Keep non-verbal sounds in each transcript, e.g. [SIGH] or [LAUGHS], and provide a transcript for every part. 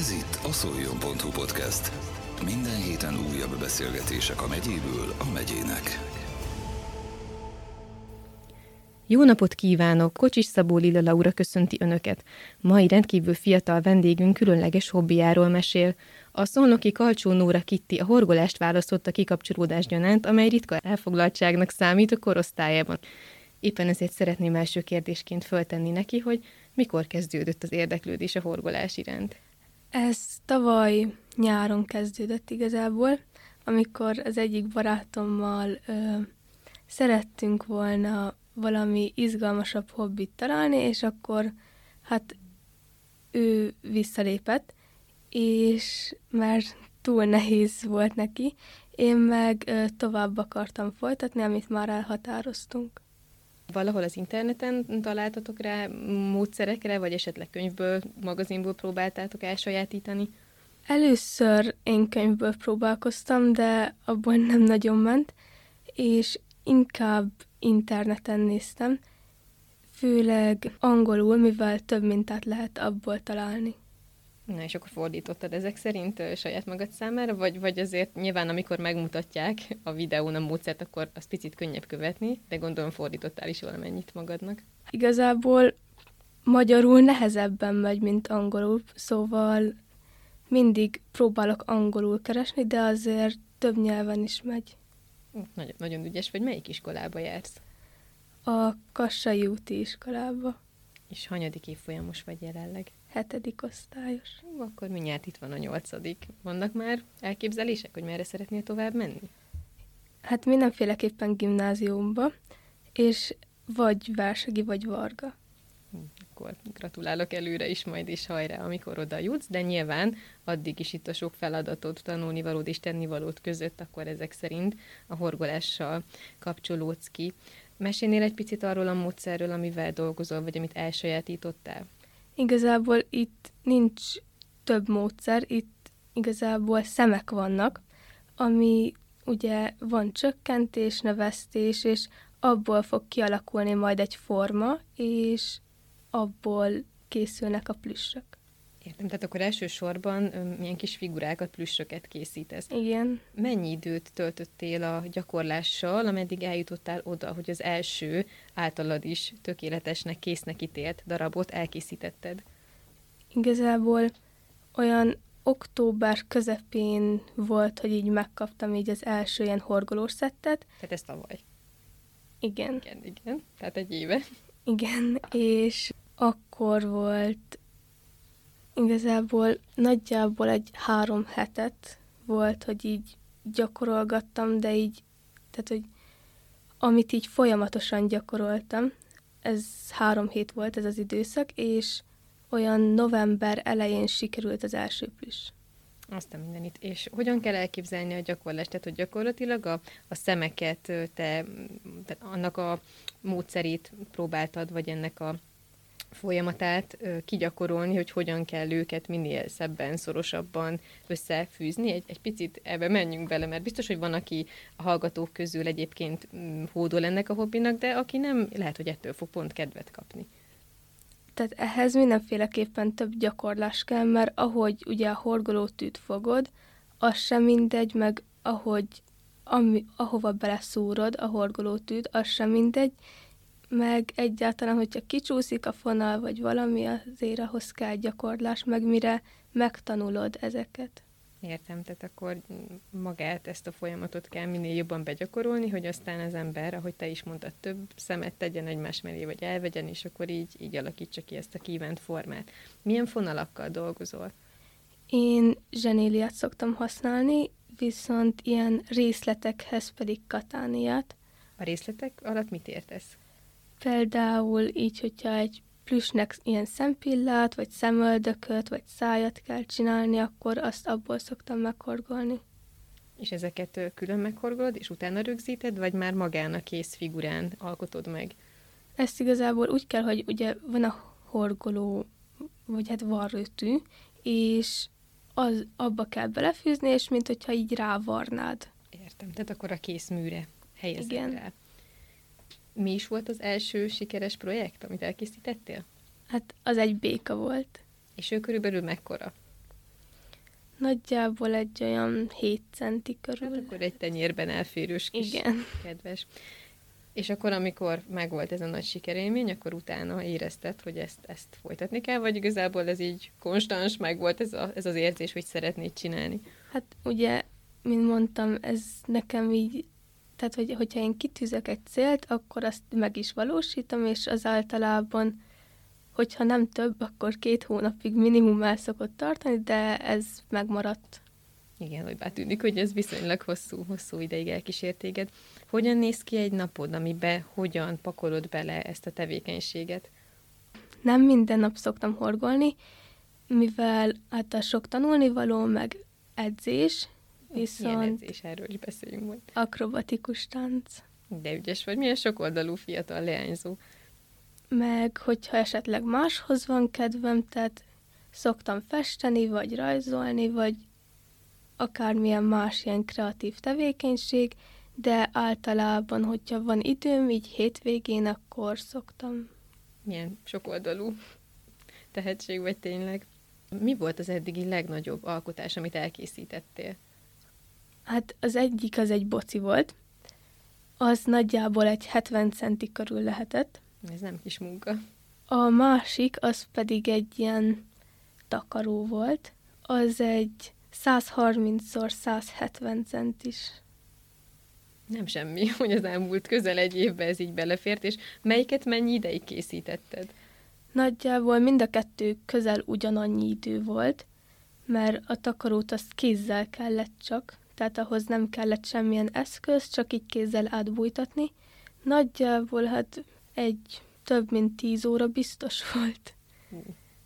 Ez itt a szoljon.hu podcast. Minden héten újabb beszélgetések a megyéből a megyének. Jó napot kívánok! Kocsis Szabó Lila Laura köszönti Önöket. Mai rendkívül fiatal vendégünk különleges hobbiáról mesél. A szolnoki Kalcsó Nóra Kitti a horgolást választotta kikapcsolódás gyanánt, amely ritka elfoglaltságnak számít a korosztályában. Éppen ezért szeretném első kérdésként föltenni neki, hogy mikor kezdődött az érdeklődés a horgolás iránt. Ez tavaly nyáron kezdődött igazából, amikor az egyik barátommal ö, szerettünk volna valami izgalmasabb hobbit találni, és akkor hát ő visszalépett, és mert túl nehéz volt neki, én meg ö, tovább akartam folytatni, amit már elhatároztunk. Valahol az interneten találtatok rá módszerekre, vagy esetleg könyvből, magazinból próbáltátok elsajátítani? Először én könyvből próbálkoztam, de abból nem nagyon ment, és inkább interneten néztem, főleg angolul, mivel több mintát lehet abból találni. Na, és akkor fordítottad ezek szerint ö, saját magad számára, vagy, vagy azért nyilván, amikor megmutatják a videón a módszert, akkor az picit könnyebb követni, de gondolom fordítottál is valamennyit magadnak. Igazából magyarul nehezebben megy, mint angolul, szóval mindig próbálok angolul keresni, de azért több nyelven is megy. Nagyon, nagyon ügyes vagy. Melyik iskolába jársz? A Kassai úti iskolába, És hanyadik évfolyamos vagy jelenleg? Hetedik osztályos. Hú, akkor mindjárt itt van a nyolcadik. Vannak már elképzelések, hogy merre szeretnél tovább menni? Hát mindenféleképpen gimnáziumba, és vagy Versegi, vagy Varga. Akkor gratulálok előre is majd is hajrá, amikor oda jutsz, de nyilván addig is itt a sok feladatot, tanulnivalód és tennivalód között, akkor ezek szerint a horgolással kapcsolódsz ki. Mesélnél egy picit arról a módszerről, amivel dolgozol, vagy amit elsajátítottál? Igazából itt nincs több módszer, itt igazából szemek vannak, ami ugye van csökkentés, növesztés, és abból fog kialakulni majd egy forma, és abból készülnek a plüssök. Értem, tehát akkor elsősorban milyen kis figurákat, plüssöket készítesz. Igen. Mennyi időt töltöttél a gyakorlással, ameddig eljutottál oda, hogy az első általad is tökéletesnek, késznek ítélt darabot elkészítetted? Igazából olyan október közepén volt, hogy így megkaptam így az első ilyen horgolós szettet. Tehát ez tavaly. Igen. Igen, igen. Tehát egy éve. Igen, és akkor volt igazából nagyjából egy három hetet volt, hogy így gyakorolgattam, de így, tehát hogy amit így folyamatosan gyakoroltam, ez három hét volt ez az időszak, és olyan november elején sikerült az első plüss. Aztán mindenit. És hogyan kell elképzelni a gyakorlást? Tehát, hogy gyakorlatilag a, a szemeket, te, tehát annak a módszerét próbáltad, vagy ennek a folyamatát kigyakorolni, hogy hogyan kell őket minél szebben, szorosabban összefűzni. Egy, egy picit ebbe menjünk bele, mert biztos, hogy van, aki a hallgatók közül egyébként mm, hódol ennek a hobbinak, de aki nem, lehet, hogy ettől fog pont kedvet kapni. Tehát ehhez mindenféleképpen több gyakorlás kell, mert ahogy ugye a horgolótűt fogod, az sem mindegy, meg ahogy ami, ahova beleszúrod a horgolótűt, az sem mindegy, meg egyáltalán, hogyha kicsúszik a fonal, vagy valami, azért ahhoz kell gyakorlás, meg mire megtanulod ezeket. Értem, tehát akkor magát, ezt a folyamatot kell minél jobban begyakorolni, hogy aztán az ember, ahogy te is mondtad, több szemet tegyen egymás mellé, vagy elvegyen, és akkor így, így alakítsa ki ezt a kívánt formát. Milyen fonalakkal dolgozol? Én zsenéliát szoktam használni, viszont ilyen részletekhez pedig katániát. A részletek alatt mit értesz? Például így, hogyha egy plüsnek ilyen szempillát, vagy szemöldököt, vagy szájat kell csinálni, akkor azt abból szoktam meghorgolni. És ezeket külön meghorgolod, és utána rögzíted, vagy már magán a kész figurán alkotod meg? Ezt igazából úgy kell, hogy ugye van a horgoló, vagy hát varrőtű, és az, abba kell belefűzni, és mint hogyha így rávarnád. Értem, tehát akkor a kész műre helyezed Igen. rá. Mi is volt az első sikeres projekt, amit elkészítettél? Hát az egy béka volt. És ő körülbelül mekkora? Nagyjából egy olyan 7 centi körül. Hát akkor egy tenyérben elférős kis Igen. kedves. És akkor, amikor megvolt ez a nagy sikerélmény, akkor utána érezted, hogy ezt, ezt folytatni kell, vagy igazából ez így konstans, meg volt ez, a, ez az érzés, hogy szeretnéd csinálni? Hát ugye, mint mondtam, ez nekem így, tehát hogy, hogyha én kitűzök egy célt, akkor azt meg is valósítom, és az általában, hogyha nem több, akkor két hónapig minimum el szokott tartani, de ez megmaradt. Igen, hogy bár tűnik, hogy ez viszonylag hosszú, hosszú ideig elkísért téged. Hogyan néz ki egy napod, amibe hogyan pakolod bele ezt a tevékenységet? Nem minden nap szoktam horgolni, mivel hát a sok tanulnivaló, meg edzés, viszont edzés, erről is beszéljünk majd. akrobatikus tánc. De ügyes vagy, milyen sokoldalú fiatal leányzó. Meg hogyha esetleg máshoz van kedvem, tehát szoktam festeni, vagy rajzolni, vagy akármilyen más ilyen kreatív tevékenység, de általában, hogyha van időm, így hétvégén, akkor szoktam. Milyen sokoldalú tehetség vagy tényleg. Mi volt az eddigi legnagyobb alkotás, amit elkészítettél? Hát az egyik az egy boci volt, az nagyjából egy 70 centi körül lehetett. Ez nem kis munka. A másik, az pedig egy ilyen takaró volt, az egy 130x170 centis. Nem semmi, [LAUGHS] hogy az elmúlt közel egy évben ez így belefért, és melyiket mennyi ideig készítetted? Nagyjából mind a kettő közel ugyanannyi idő volt, mert a takarót azt kézzel kellett csak, tehát ahhoz nem kellett semmilyen eszköz, csak így kézzel átbújtatni. Nagyjából hát egy több mint tíz óra biztos [LAUGHS] volt.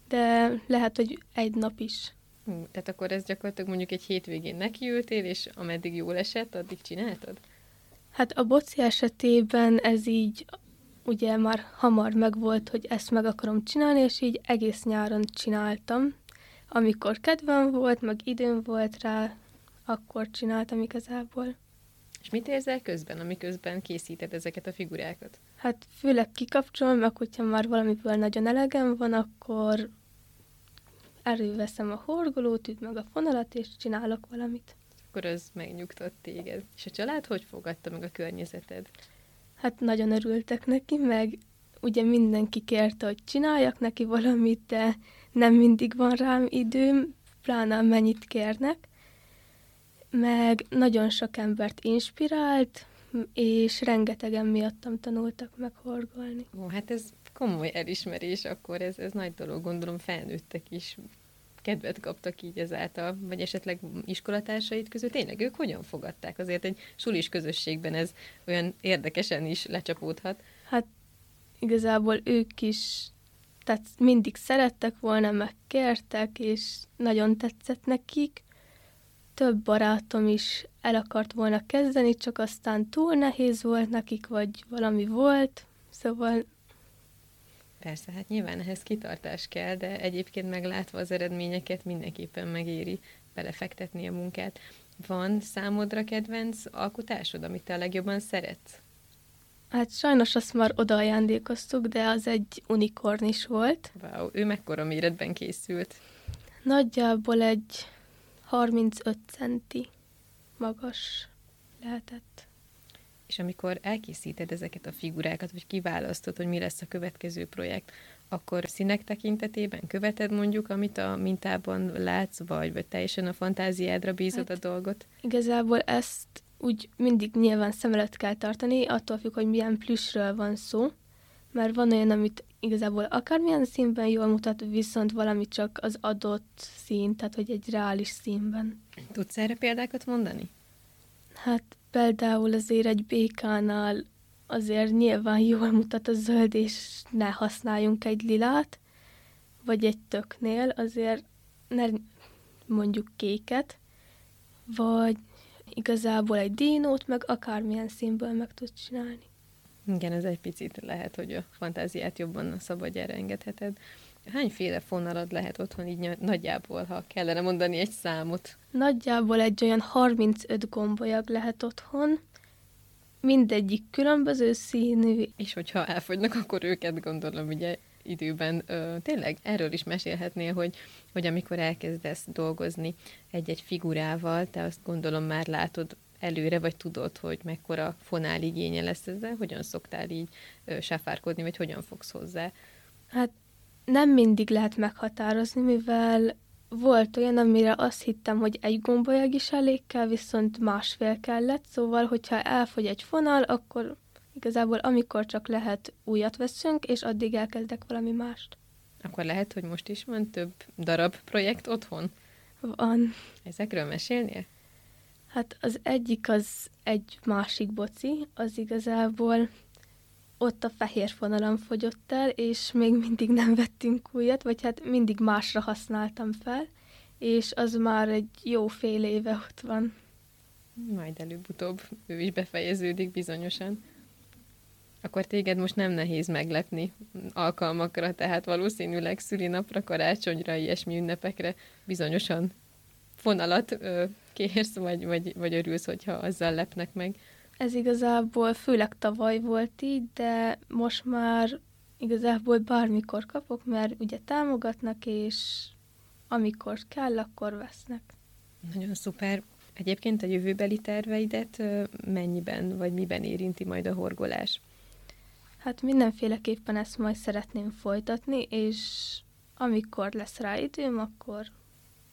De lehet, hogy egy nap is. Hú, tehát akkor ez gyakorlatilag mondjuk egy hétvégén nekiültél, és ameddig jól esett, addig csináltad? Hát a boci esetében ez így ugye már hamar megvolt, hogy ezt meg akarom csinálni, és így egész nyáron csináltam. Amikor kedvem volt, meg időm volt rá, akkor csináltam igazából. És mit érzel közben, amiközben készíted ezeket a figurákat? Hát főleg kikapcsolom, meg hogyha már valamiből nagyon elegem van, akkor előveszem a horgolót, üt meg a fonalat, és csinálok valamit. Akkor az megnyugtat téged. És a család hogy fogadta meg a környezeted? Hát nagyon örültek neki, meg ugye mindenki kérte, hogy csináljak neki valamit, de nem mindig van rám időm, pláne mennyit kérnek. Meg nagyon sok embert inspirált, és rengetegen miattam tanultak meg horgolni. Ó, hát ez komoly elismerés, akkor ez, ez nagy dolog, gondolom felnőttek is kedvet kaptak így ezáltal, vagy esetleg iskolatársait között. Tényleg ők hogyan fogadták? Azért egy sulis közösségben ez olyan érdekesen is lecsapódhat. Hát igazából ők is, tehát mindig szerettek volna, megkértek, és nagyon tetszett nekik. Több barátom is el akart volna kezdeni, csak aztán túl nehéz volt nekik, vagy valami volt, szóval Persze, hát nyilván ehhez kitartás kell, de egyébként meglátva az eredményeket mindenképpen megéri belefektetni a munkát. Van számodra kedvenc alkotásod, amit te a legjobban szeretsz? hát sajnos azt már oda ajándékoztuk, de az egy unikornis volt. Wow, ő mekkora méretben készült? Nagyjából egy 35 centi magas lehetett. És amikor elkészíted ezeket a figurákat, vagy kiválasztod, hogy mi lesz a következő projekt, akkor színek tekintetében követed mondjuk, amit a mintában látsz, vagy, vagy teljesen a fantáziádra bízod Hát- a dolgot? Igazából ezt úgy mindig nyilván szem előtt kell tartani, attól függ, hogy milyen plüssről van szó, mert van olyan, amit igazából akármilyen színben jól mutat, viszont valami csak az adott szín, tehát hogy egy reális színben. Tudsz erre példákat mondani? Hát például azért egy békánál azért nyilván jól mutat a zöld, és ne használjunk egy lilát, vagy egy töknél azért ne mondjuk kéket, vagy igazából egy dínót, meg akármilyen színből meg tud csinálni. Igen, ez egy picit lehet, hogy a fantáziát jobban a szabadjára engedheted. Hányféle fonalad lehet otthon így nagyjából, ha kellene mondani egy számot? Nagyjából egy olyan 35 gombolyag lehet otthon, mindegyik különböző színű, És hogyha elfogynak, akkor őket gondolom ugye időben. Ö, tényleg erről is mesélhetnél, hogy, hogy amikor elkezdesz dolgozni egy-egy figurával, te azt gondolom már látod előre, vagy tudod, hogy mekkora fonál igénye lesz ezzel, hogyan szoktál így sáfárkodni, vagy hogyan fogsz hozzá? Hát nem mindig lehet meghatározni, mivel volt olyan, amire azt hittem, hogy egy gombolyag is elég kell, viszont másfél kellett, szóval, hogyha elfogy egy fonal, akkor igazából amikor csak lehet újat veszünk, és addig elkezdek valami mást. Akkor lehet, hogy most is van több darab projekt otthon? Van. Ezekről mesélnél? Hát az egyik az egy másik boci, az igazából ott a fehér fonalam fogyott el, és még mindig nem vettünk újat, vagy hát mindig másra használtam fel, és az már egy jó fél éve ott van. Majd előbb-utóbb ő is befejeződik bizonyosan. Akkor téged most nem nehéz meglepni alkalmakra, tehát valószínűleg szülinapra, karácsonyra, ilyesmi ünnepekre bizonyosan fonalat ö, kérsz, vagy, vagy, vagy örülsz, hogyha azzal lepnek meg. Ez igazából főleg tavaly volt így, de most már igazából bármikor kapok, mert ugye támogatnak, és amikor kell, akkor vesznek. Nagyon szuper. Egyébként a jövőbeli terveidet mennyiben, vagy miben érinti majd a horgolás? Hát mindenféleképpen ezt majd szeretném folytatni, és amikor lesz rá időm, akkor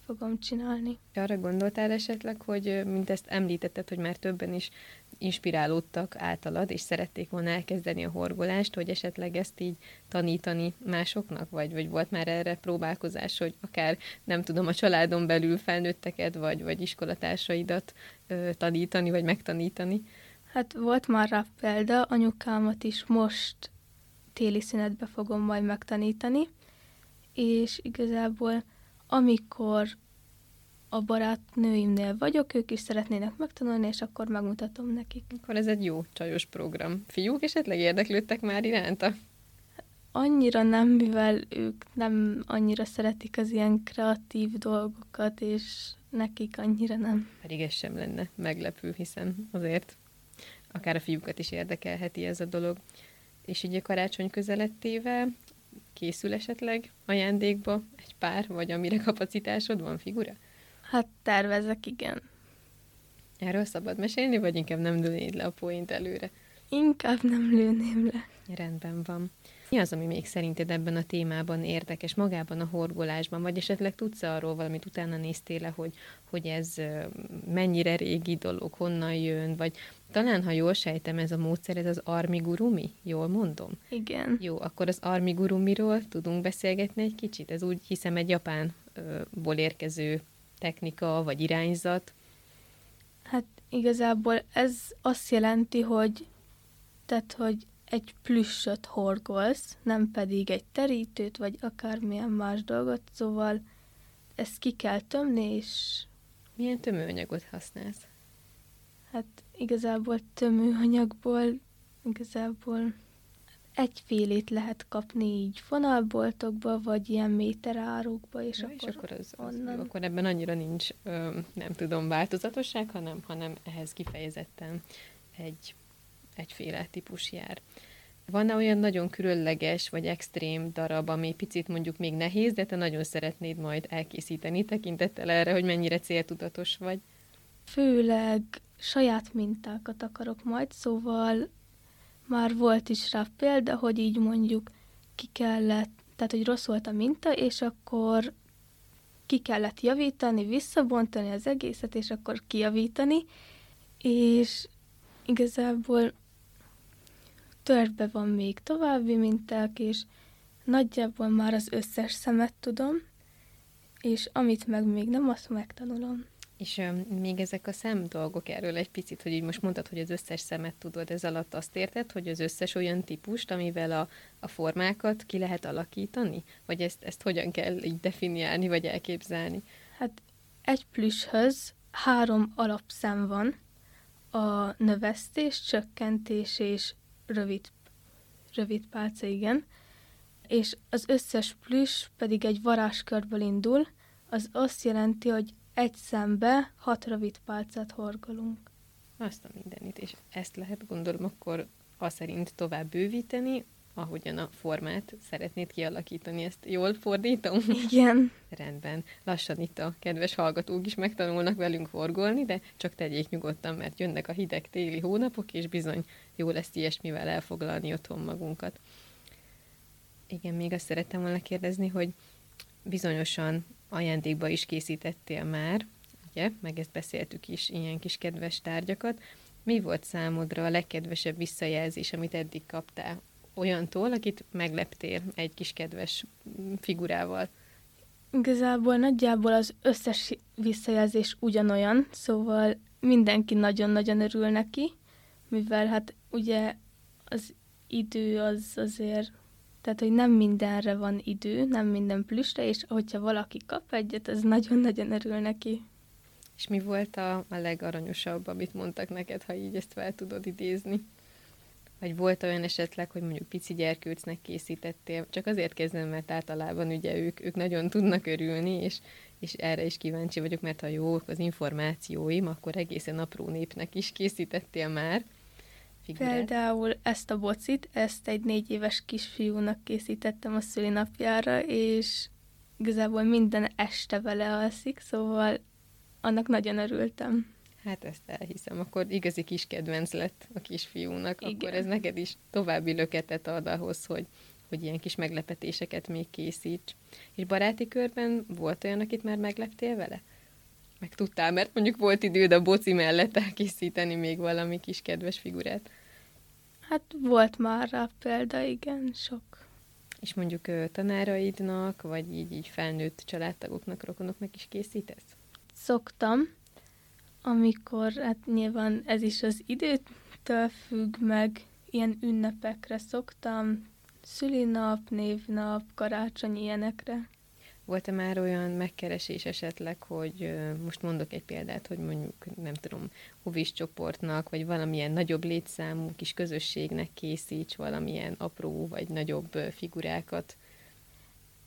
fogom csinálni. Arra gondoltál esetleg, hogy mint ezt említetted, hogy már többen is inspirálódtak általad, és szerették volna elkezdeni a horgolást, hogy esetleg ezt így tanítani másoknak, vagy, vagy volt már erre próbálkozás, hogy akár, nem tudom, a családon belül felnőtteket, vagy, vagy iskolatársaidat ö, tanítani, vagy megtanítani? Hát volt már rá példa, anyukámat is most téli szünetbe fogom majd megtanítani, és igazából amikor a barátnőimnél vagyok, ők is szeretnének megtanulni, és akkor megmutatom nekik. Akkor ez egy jó csajos program. Fiúk esetleg érdeklődtek már iránta? Annyira nem, mivel ők nem annyira szeretik az ilyen kreatív dolgokat, és nekik annyira nem. Pedig ez sem lenne meglepő, hiszen azért akár a fiúkat is érdekelheti ez a dolog. És így a karácsony közelettével készül esetleg ajándékba egy pár, vagy amire kapacitásod van figura? Hát tervezek, igen. Erről szabad mesélni, vagy inkább nem lőnéd le a poént előre? Inkább nem lőném le. Rendben van. Mi az, ami még szerinted ebben a témában érdekes, magában a horgolásban, vagy esetleg tudsz arról valamit, utána néztél hogy, hogy ez mennyire régi dolog, honnan jön, vagy talán, ha jól sejtem, ez a módszer, ez az armigurumi, jól mondom? Igen. Jó, akkor az armigurumiról tudunk beszélgetni egy kicsit? Ez úgy hiszem egy japánból érkező technika vagy irányzat? Hát igazából ez azt jelenti, hogy tehát, hogy egy plüssöt horgolsz, nem pedig egy terítőt, vagy akármilyen más dolgot, szóval ezt ki kell tömni, és... Milyen tömőanyagot használsz? Hát igazából tömőanyagból igazából egyfélét lehet kapni így fonalboltokba, vagy ilyen méterárukba, és, ja, akkor, és akkor, az, az onnan... akkor ebben annyira nincs, ö, nem tudom, változatosság, hanem, hanem ehhez kifejezetten egy, egyféle típus jár. Van-e olyan nagyon különleges vagy extrém darab, ami picit mondjuk még nehéz, de te nagyon szeretnéd majd elkészíteni, tekintettel erre, hogy mennyire céltudatos vagy? Főleg saját mintákat akarok majd, szóval már volt is rá példa, hogy így mondjuk ki kellett, tehát hogy rossz volt a minta, és akkor ki kellett javítani, visszabontani az egészet, és akkor kijavítani, és igazából törbe van még további minták, és nagyjából már az összes szemet tudom, és amit meg még nem, azt megtanulom. És uh, még ezek a szem dolgok erről egy picit, hogy így most mondtad, hogy az összes szemet tudod, ez alatt azt érted, hogy az összes olyan típust, amivel a, a formákat ki lehet alakítani? Vagy ezt, ezt hogyan kell így definiálni, vagy elképzelni? Hát egy plüshöz három alapszem van, a növesztés, csökkentés és rövid, rövid pálca, igen. És az összes plüss pedig egy varázskörből indul, az azt jelenti, hogy egy szembe hat rövid pálcát horgolunk. Azt a mindenit, és ezt lehet gondolom akkor a szerint tovább bővíteni, ahogyan a formát szeretnéd kialakítani. Ezt jól fordítom? Igen. [LAUGHS] Rendben. Lassan itt a kedves hallgatók is megtanulnak velünk horgolni, de csak tegyék nyugodtan, mert jönnek a hideg téli hónapok, és bizony jó lesz ilyesmivel elfoglalni otthon magunkat. Igen, még azt szerettem volna kérdezni, hogy bizonyosan ajándékba is készítettél már, ugye, meg ezt beszéltük is, ilyen kis kedves tárgyakat. Mi volt számodra a legkedvesebb visszajelzés, amit eddig kaptál olyantól, akit megleptél egy kis kedves figurával? Igazából nagyjából az összes visszajelzés ugyanolyan, szóval mindenki nagyon-nagyon örül neki, mivel hát ugye az idő az azért, tehát hogy nem mindenre van idő, nem minden plüsre, és hogyha valaki kap egyet, az nagyon-nagyon örül neki. És mi volt a, a legaranyosabb, amit mondtak neked, ha így ezt fel tudod idézni? Vagy volt olyan esetleg, hogy mondjuk pici gyerkőcnek készítettél? Csak azért kezdem, mert általában ugye ők, ők nagyon tudnak örülni, és, és erre is kíváncsi vagyok, mert ha jók az információim, akkor egészen apró népnek is készítettél már. Figurát. Például ezt a bocit, ezt egy négy éves kisfiúnak készítettem a szülinapjára, és igazából minden este vele alszik, szóval annak nagyon örültem. Hát ezt elhiszem, akkor igazi kis kedvenc lett a kisfiúnak, Igen. akkor ez neked is további löketet ad ahhoz, hogy, hogy ilyen kis meglepetéseket még készíts. És baráti körben volt olyan, akit már megleptél vele? Meg tudtál, mert mondjuk volt időd a boci mellett elkészíteni még valami kis kedves figurát. Hát volt már rá példa, igen, sok. És mondjuk tanáraidnak, vagy így, így felnőtt családtagoknak, rokonoknak is készítesz? Szoktam, amikor, hát nyilván ez is az időtől függ meg, ilyen ünnepekre szoktam, szülinap, névnap, karácsony, ilyenekre. Volt-e már olyan megkeresés esetleg, hogy most mondok egy példát, hogy mondjuk, nem tudom, hovis csoportnak, vagy valamilyen nagyobb létszámú kis közösségnek készíts valamilyen apró vagy nagyobb figurákat,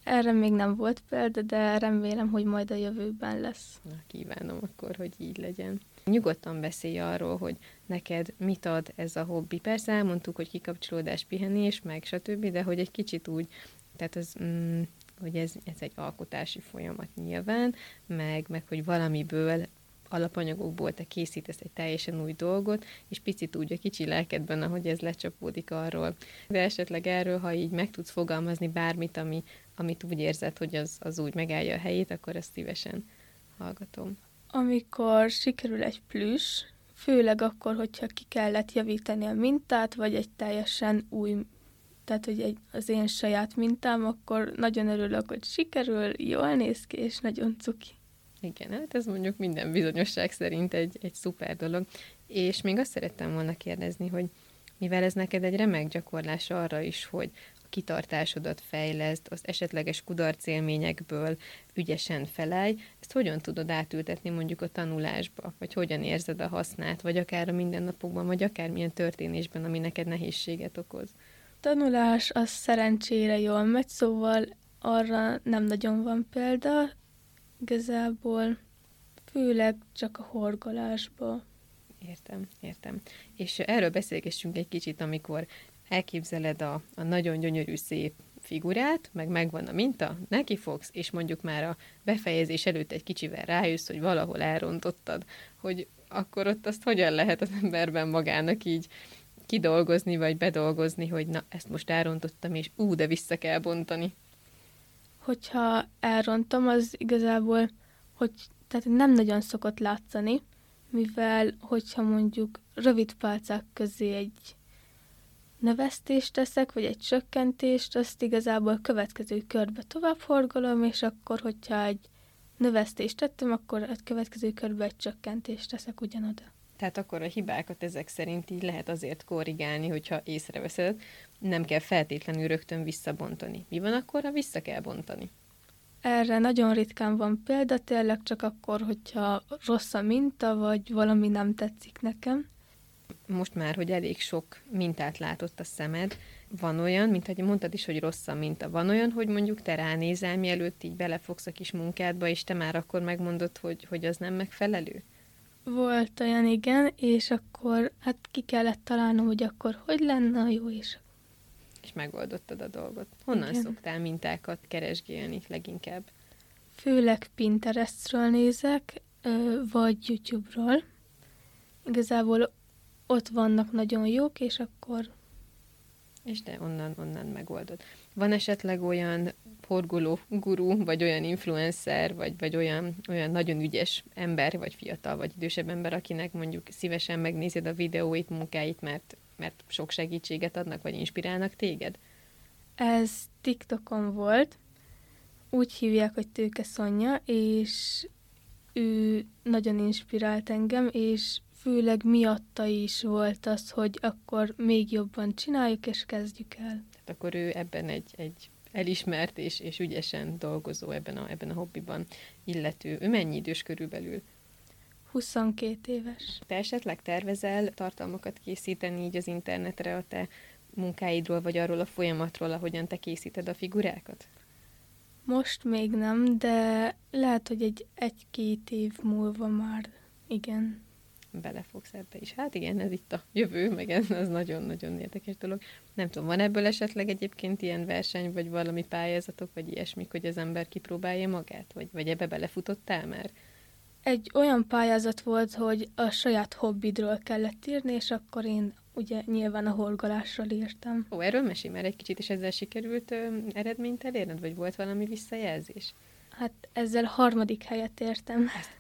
erre még nem volt példa, de remélem, hogy majd a jövőben lesz. Na, kívánom akkor, hogy így legyen. Nyugodtan beszélj arról, hogy neked mit ad ez a hobbi. Persze elmondtuk, hogy kikapcsolódás, pihenés, meg stb., de hogy egy kicsit úgy, tehát az, mm, hogy ez, ez egy alkotási folyamat nyilván, meg, meg hogy valamiből alapanyagokból te készítesz egy teljesen új dolgot, és picit úgy a kicsi lelkedben, ahogy ez lecsapódik arról. De esetleg erről, ha így meg tudsz fogalmazni bármit, ami, amit úgy érzed, hogy az, az úgy megállja a helyét, akkor ezt szívesen hallgatom. Amikor sikerül egy plüss, főleg akkor, hogyha ki kellett javítani a mintát, vagy egy teljesen új, tehát hogy egy, az én saját mintám, akkor nagyon örülök, hogy sikerül, jól néz ki, és nagyon cuki. Igen, hát ez mondjuk minden bizonyosság szerint egy, egy szuper dolog. És még azt szerettem volna kérdezni, hogy mivel ez neked egy remek gyakorlás arra is, hogy a kitartásodat fejleszt, az esetleges kudarc élményekből ügyesen felelj, ezt hogyan tudod átültetni mondjuk a tanulásba, vagy hogyan érzed a hasznát, vagy akár a mindennapokban, vagy akár milyen történésben, ami neked nehézséget okoz? Tanulás az szerencsére jól megy, szóval arra nem nagyon van példa, Igazából főleg csak a horgolásba. Értem, értem. És erről beszélgessünk egy kicsit, amikor elképzeled a, a nagyon gyönyörű, szép figurát, meg megvan a minta, neki fogsz, és mondjuk már a befejezés előtt egy kicsivel rájössz, hogy valahol elrontottad, hogy akkor ott azt hogyan lehet az emberben magának így kidolgozni, vagy bedolgozni, hogy na, ezt most elrontottam, és ú, de vissza kell bontani hogyha elrontom, az igazából, hogy tehát nem nagyon szokott látszani, mivel hogyha mondjuk rövid pálcák közé egy növesztést teszek, vagy egy csökkentést, azt igazából következő körbe tovább forgolom, és akkor, hogyha egy növesztést tettem, akkor a következő körbe egy csökkentést teszek ugyanoda. Tehát akkor a hibákat ezek szerint így lehet azért korrigálni, hogyha észreveszed, nem kell feltétlenül rögtön visszabontani. Mi van akkor, ha vissza kell bontani? Erre nagyon ritkán van példa, tényleg csak akkor, hogyha rossz a minta, vagy valami nem tetszik nekem. Most már, hogy elég sok mintát látott a szemed, van olyan, mint hogy mondtad is, hogy rossz a minta, van olyan, hogy mondjuk te ránézel, mielőtt így belefogsz a kis munkádba, és te már akkor megmondod, hogy, hogy az nem megfelelő? Volt olyan, igen, és akkor hát ki kellett találnom, hogy akkor hogy lenne a jó, és és megoldottad a dolgot. Honnan Igen. szoktál mintákat keresgélni leginkább? Főleg Pinterestről nézek, vagy YouTube-ról. Igazából ott vannak nagyon jók, és akkor És de onnan, onnan megoldod. Van esetleg olyan horgoló gurú, vagy olyan influencer, vagy, vagy olyan, olyan nagyon ügyes ember, vagy fiatal, vagy idősebb ember, akinek mondjuk szívesen megnézed a videóit, munkáit, mert, mert sok segítséget adnak, vagy inspirálnak téged? ez TikTokon volt. Úgy hívják, hogy Tőke Szonya, és ő nagyon inspirált engem, és főleg miatta is volt az, hogy akkor még jobban csináljuk, és kezdjük el. Tehát akkor ő ebben egy, egy elismert és, és ügyesen dolgozó ebben a, ebben a hobbiban illető. Ő mennyi idős körülbelül? 22 éves. Te esetleg tervezel tartalmakat készíteni így az internetre a te munkáidról, vagy arról a folyamatról, ahogyan te készíted a figurákat? Most még nem, de lehet, hogy egy egy-két év múlva már igen. Belefogsz ebbe is. Hát igen, ez itt a jövő, meg ez az nagyon-nagyon érdekes dolog. Nem tudom, van ebből esetleg egyébként ilyen verseny, vagy valami pályázatok, vagy ilyesmik, hogy az ember kipróbálja magát? Vagy, vagy ebbe belefutottál már? Egy olyan pályázat volt, hogy a saját hobbidról kellett írni, és akkor én ugye nyilván a horgolásról írtam. Ó, erről mesélj már egy kicsit, és ezzel sikerült ö, eredményt elérned, vagy volt valami visszajelzés? Hát ezzel harmadik helyet értem. ezt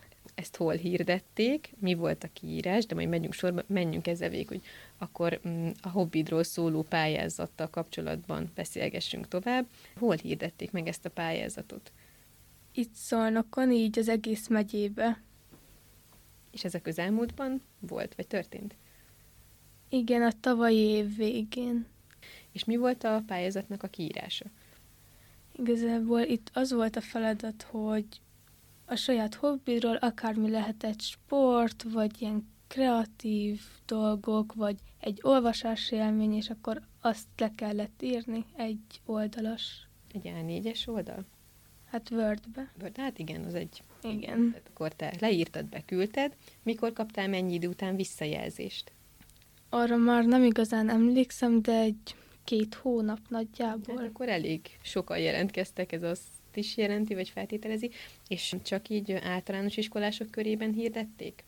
hol hirdették, mi volt a kiírás, de majd menjünk sorba, menjünk ezzel végig, hogy akkor mm, a hobbidról szóló pályázattal kapcsolatban beszélgessünk tovább. Hol hirdették meg ezt a pályázatot? Itt Szolnokon, így az egész megyébe. És ez a közelmúltban volt, vagy történt? Igen, a tavalyi év végén. És mi volt a pályázatnak a kiírása? Igazából itt az volt a feladat, hogy a saját hobbidról akármi lehet egy sport, vagy ilyen kreatív dolgok, vagy egy olvasási élmény, és akkor azt le kellett írni egy oldalas, Egy A4-es oldal? hát Wordbe. Word, Hát igen, az egy... Igen. Tehát akkor te leírtad, beküldted. Mikor kaptál mennyi idő után visszajelzést? Arra már nem igazán emlékszem, de egy két hónap Hát nagyjából. akkor elég sokan jelentkeztek, ez azt is jelenti, vagy feltételezi, és csak így általános iskolások körében hirdették?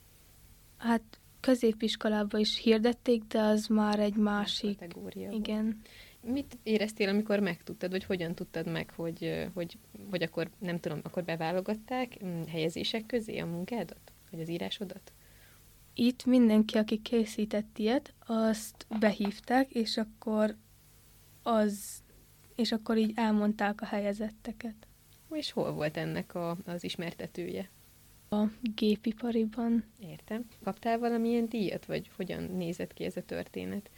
Hát középiskolában is hirdették, de az már egy másik. kategória. Igen. Mit éreztél, amikor megtudtad, vagy hogyan tudtad meg, hogy, hogy, hogy akkor, nem tudom, akkor beválogatták mm, helyezések közé a munkádat, vagy az írásodat? Itt mindenki, aki készített ilyet, azt behívták, és akkor az, és akkor így elmondták a helyezetteket. És hol volt ennek a, az ismertetője? A gépipariban. Értem. Kaptál valamilyen díjat, vagy hogyan nézett ki ez a történet?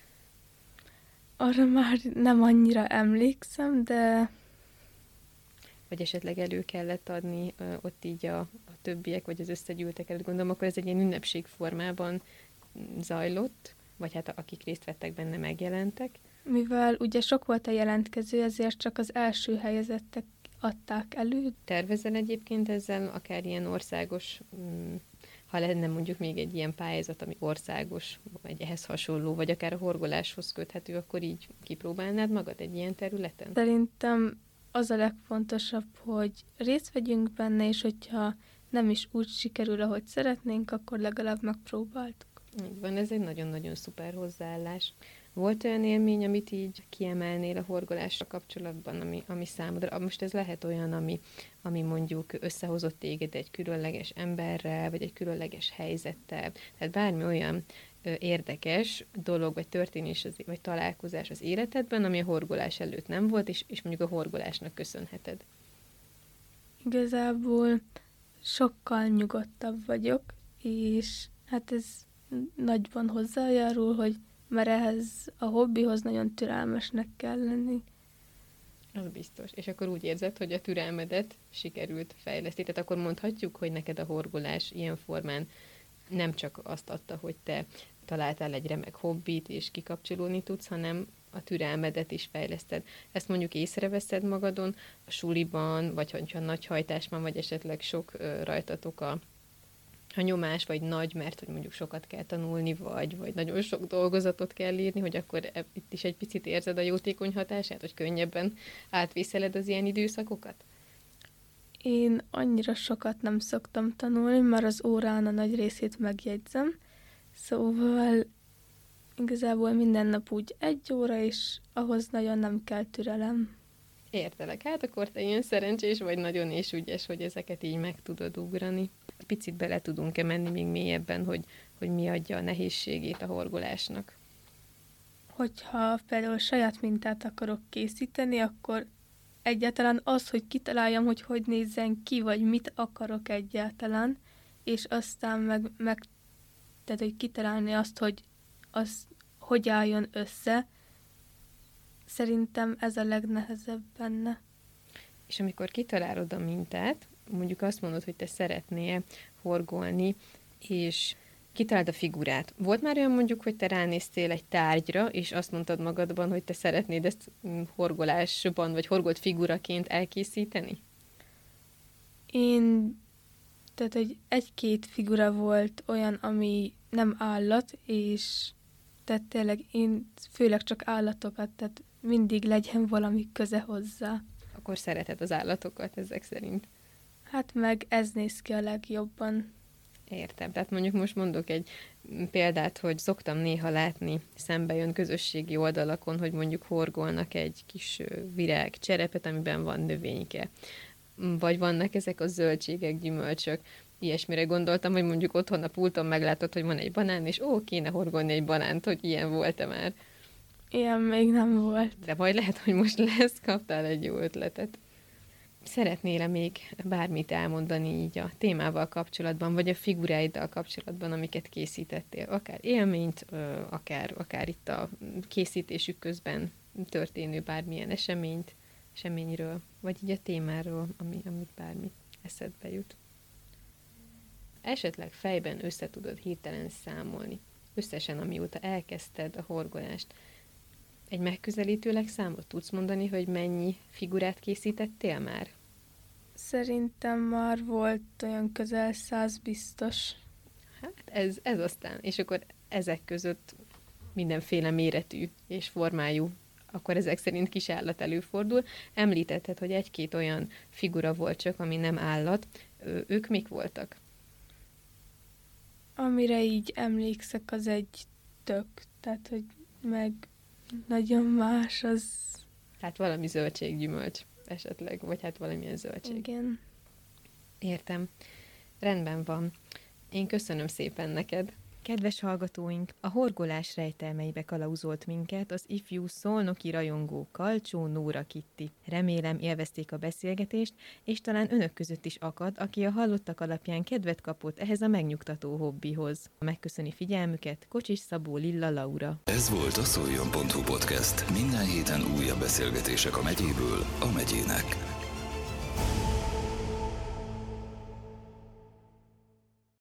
Arra már nem annyira emlékszem, de vagy esetleg elő kellett adni ö, ott így a, a többiek, vagy az összegyűltek előtt, gondolom, akkor ez egy ilyen ünnepség formában zajlott, vagy hát akik részt vettek benne megjelentek. mivel ugye sok volt a jelentkező, ezért csak az első helyezettek adták elő. Tervezel egyébként ezzel akár ilyen országos, mm, ha lenne mondjuk még egy ilyen pályázat, ami országos, vagy ehhez hasonló, vagy akár a horgoláshoz köthető, akkor így kipróbálnád magad egy ilyen területen? Szerintem az a legfontosabb, hogy részt vegyünk benne, és hogyha nem is úgy sikerül, ahogy szeretnénk, akkor legalább megpróbáltuk. Így van, ez egy nagyon-nagyon szuper hozzáállás. Volt olyan élmény, amit így kiemelnél a horgolásra kapcsolatban, ami, ami számodra, most ez lehet olyan, ami, ami mondjuk összehozott téged egy különleges emberrel, vagy egy különleges helyzettel, tehát bármi olyan ö, érdekes dolog, vagy történés, az, vagy találkozás az életedben, ami a horgolás előtt nem volt, és, és mondjuk a horgolásnak köszönheted. Igazából sokkal nyugodtabb vagyok, és hát ez nagyban hozzájárul, hogy mert ehhez a hobbihoz nagyon türelmesnek kell lenni. Az biztos. És akkor úgy érzed, hogy a türelmedet sikerült fejleszteni. Tehát akkor mondhatjuk, hogy neked a horgolás ilyen formán nem csak azt adta, hogy te találtál egy remek hobbit, és kikapcsolódni tudsz, hanem a türelmedet is fejleszted. Ezt mondjuk észreveszed magadon a suliban, vagy hogyha nagy hajtás van, vagy esetleg sok rajtatok a a nyomás vagy nagy, mert hogy mondjuk sokat kell tanulni, vagy, vagy nagyon sok dolgozatot kell írni, hogy akkor e- itt is egy picit érzed a jótékony hatását, hogy könnyebben átviszeled az ilyen időszakokat? Én annyira sokat nem szoktam tanulni, mert az órán a nagy részét megjegyzem, szóval igazából minden nap úgy egy óra, és ahhoz nagyon nem kell türelem. Értelek. Hát akkor te ilyen szerencsés vagy nagyon és ügyes, hogy ezeket így meg tudod ugrani. Picit bele tudunk-e menni még mélyebben, hogy, hogy mi adja a nehézségét a horgolásnak? Hogyha például saját mintát akarok készíteni, akkor egyáltalán az, hogy kitaláljam, hogy hogy nézzen ki, vagy mit akarok egyáltalán, és aztán meg, meg tehát, hogy kitalálni azt, hogy az hogy álljon össze, szerintem ez a legnehezebb benne. És amikor kitalálod a mintát, mondjuk azt mondod, hogy te szeretnél horgolni, és kitaláld a figurát. Volt már olyan mondjuk, hogy te ránéztél egy tárgyra, és azt mondtad magadban, hogy te szeretnéd ezt mm, horgolásban, vagy horgolt figuraként elkészíteni? Én, tehát hogy egy-két figura volt olyan, ami nem állat, és tehát tényleg én főleg csak állatokat, tehát mindig legyen valami köze hozzá. Akkor szereted az állatokat ezek szerint. Hát meg ez néz ki a legjobban. Értem. Tehát mondjuk most mondok egy példát, hogy szoktam néha látni, szembe jön közösségi oldalakon, hogy mondjuk horgolnak egy kis virág cserepet, amiben van növényke. Vagy vannak ezek a zöldségek, gyümölcsök. Ilyesmire gondoltam, hogy mondjuk otthon a pulton meglátod, hogy van egy banán, és ó, kéne horgolni egy banánt, hogy ilyen volt-e már. Ilyen még nem volt. De majd lehet, hogy most lesz, kaptál egy jó ötletet. Szeretnél-e még bármit elmondani így a témával kapcsolatban, vagy a figuráiddal kapcsolatban, amiket készítettél? Akár élményt, akár, akár itt a készítésük közben történő bármilyen eseményt, eseményről, vagy így a témáról, ami, amit bármi eszedbe jut. Esetleg fejben össze tudod hirtelen számolni. Összesen, amióta elkezdted a horgolást, egy megközelítőleg számot tudsz mondani, hogy mennyi figurát készítettél már? Szerintem már volt olyan közel száz biztos. Hát ez, ez aztán. És akkor ezek között mindenféle méretű és formájú, akkor ezek szerint kis állat előfordul. Említetted, hogy egy-két olyan figura volt csak, ami nem állat. Ö, ők mik voltak? Amire így emlékszek, az egy tök. Tehát, hogy meg nagyon más az... Tehát valami zöldséggyümölcs esetleg, vagy hát valamilyen zöldség. Igen. Értem. Rendben van. Én köszönöm szépen neked. Kedves hallgatóink, a horgolás rejtelmeibe kalauzolt minket az ifjú szolnoki rajongó Kalcsó Nóra Kitti. Remélem élvezték a beszélgetést, és talán önök között is akad, aki a hallottak alapján kedvet kapott ehhez a megnyugtató hobbihoz. Megköszöni figyelmüket Kocsis Szabó Lilla Laura. Ez volt a szoljon.hu podcast. Minden héten újabb beszélgetések a megyéből a megyének.